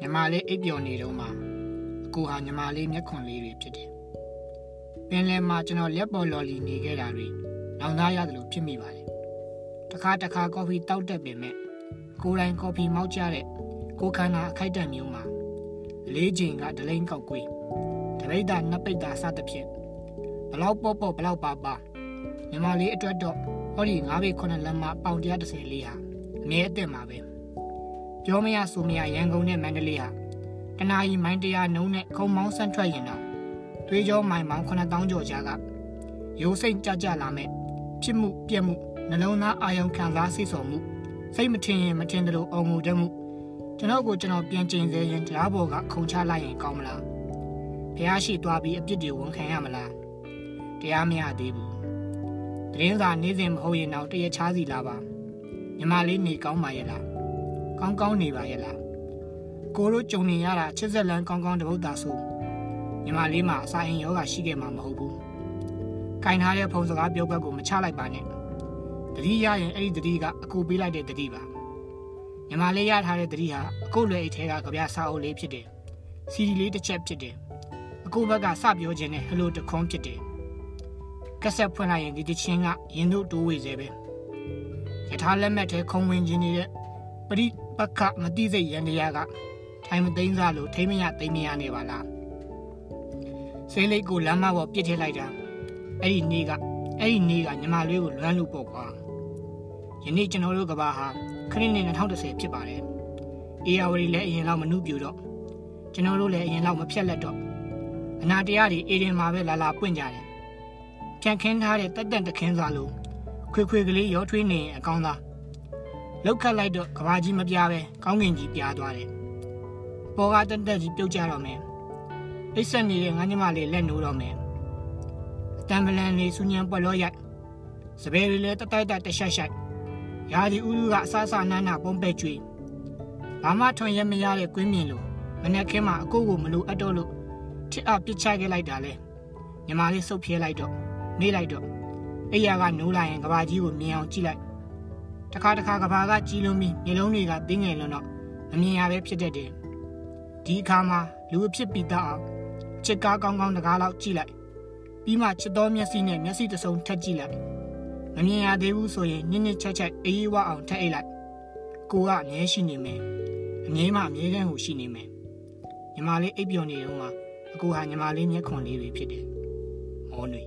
ညီမလေးအိပ်ပျော်နေတော့မှအကိုဟာညီမလေးမျက်ခွန်လေးတွေဖြစ်တယ်ပင်လယ်မှာကျွန်တော်လက်ပေါ်လော်လီနေခဲ့တာတွေနောင်သားရတယ်လို့ဖြစ်မိပါတယ်တခါတခါကော်ဖီတောက်တတ်ပေမဲ့ကိုယ်တိုင်ကော်ဖီမောက်ကြတဲ့ကိုခန္ဓာအခိုက်အတန့်မျိုးမှာလေးချိန်ကဒလိန်ကောက်ကွေးတပိတ်တာနှစ်ပိတ်တာစသဖြင့်ဘလောက်ပေါ့ပေါ့ဘလောက်ပါပါညီမလေးအတွက်တော့ဟောဒီ9ပေ9လက်မပေါင်130လေးဟာအမြဲအသက်မှာပဲ ပြောမရဆိုမရရန်ကုန်နဲ့မန္တလေးဟာတနာရီမိုင်းတရားနှုံးနဲ့ခုံမောင်းဆန့်ထွက်ရင်တော့သွေးကြောမိုင်မောင်း9000ကျော်ကြားကရိုးစိတ်ကြကြလာမဲ့ဖြစ်မှုပြက်မှုနှလုံးသားအာယုံခံစားစိတ်ဆော်မှုစိတ်မထင်ရင်မထင်တယ်လို့အော်ငိုတတ်မှုကျွန်တော်ကိုကျွန်တော်ပြန်ကျင်စေရင်တရားပေါ်ကခုံချလိုက်ရင်ကောင်းမလားဖះရှိသွားပြီးအပြစ်တွေဝန်ခံရမလားတရားမရသေးဘူးတရင်စာနေစဉ်မဟုတ်ရင်တော့တရချားစီလာပါညီမလေးနေကောင်းပါရဲ့လား ကောင်းကောင်းနေပါရဲ့လားကိုတို့ကြုံနေရတာချစ်ဆက်လန်းကောင်းကောင်းတပုတ်တာဆိုညီမလေးမှာအစာရင်ယောဂရှိခဲ့မှာမဟုတ်ဘူးကင်ထားတဲ့ဖုံစကားပြောဘက်ကိုမချလိုက်ပါနဲ့တတိရရင်အဲ့ဒီတတိကအကူပေးလိုက်တဲ့တတိပါညီမလေးရထားတဲ့တတိဟာအကုတ်လွယ်အိတ်ထဲကကြပြစာအုပ်လေးဖြစ်တယ်စီဒီလေးတစ်ချက်ဖြစ်တယ်အကူဘက်ကစပြောခြင်းနဲ့ဟလိုတခွန်းဖြစ်တယ်ကက်ဆက်ဖွင့်လိုက်ရင်ဒီတချင်းကရင်တို့တိုးဝေစေပဲယထာလက်မဲ့ထဲခုံဝင်ခြင်းနေတဲ့ ပရိပက္ခမတိစိတ်ရန်တရားကထိုင်မသိမ်းစားလို့ထိမရသိမရနေပါလားဆေးလိတ်ကိုလမ်းမပေါ်ပြစ်ထည့်လိုက်တာအဲ့ဒီနေ့ကအဲ့ဒီနေ့ကညီမလေးကိုလွမ်းလို့ပေါ့ကွာယနေ့ကျွန်တော်တို့ကဘာဟာခရစ်နှစ်2010ဖြစ်ပါတယ်အေယာဝတီလည်းအရင်လောက်မနှုတ်ပြတော့ကျွန်တော်တို့လည်းအရင်လောက်မဖြက်လက်တော့အနာတရားတွေအေဒင်မှာပဲလာလာပွင့်ကြတယ်ဖြန့်ခင်းထားတဲ့တက်တက်တခင်းစားလို့ခွေခွေကလေးရောထွေးနေရင်အကောင်းသား လောက်ခတ်လိုက်တော့ကဘာကြီးမပြားပဲကောင်းကင်ကြီးပြားသွားတယ်ပေါ်ကတက်တက်ကြီးပြုတ်ကြတော့မယ်အိတ်ဆက်နေတဲ့ငါးညမလေးလက်နိုးတော့မယ်အတံပလန်လေးစူညံပွက်လို့ရိုက်စပယ်လေးလည်းတတိုက်တိုက်တရှက်ရှက်ရာဒီဥလူကအဆအဆနန်းနာပုံပဲ့ကျွေးဘာမှထွန်ရမရတဲ့ကွင်းမြင်လို့မနေ့ကမှအကိုကိုမလို့အတော့လို့ထစ်အပစ်ချခဲ့လိုက်တာလဲညီမလေးစုပ်ဖြဲလိုက်တော့နေလိုက်တော့အိယာကနိုးလာရင်ကဘာကြီးကိုမြင်အောင်ကြည့်လိုက် တခါတခါကဘာကကြီးလုံးပြီးမျက်လုံးတွေကတင်းငယ်လွန်းတော့မမြင်ရပဲဖြစ်တတ်တယ်ဒီအခါမှာလူအဖြစ်ပြီးသားအောင်ချစ်ကားကောင်းကောင်းတကားလောက်ကြည့်လိုက်ပြီးမှချစ်တော်မျက်စိနဲ့မျက်စိတစ်စုံထက်ကြည့်လိုက်မမြင်ရသေးဘူးဆိုရင်နစ်နစ်ချက်ချက်အေးအေးဝအောင်ထက်အိတ်လိုက်ကိုကအမြဲရှိနေမယ်အမြဲမှအမြဲတမ်းကိုရှိနေမယ်ညီမလေးအိပ်ပျော်နေတော့မှအကိုဟာညီမလေးမျက်ခွန်လေးတွေဖြစ်တယ်မောနွေ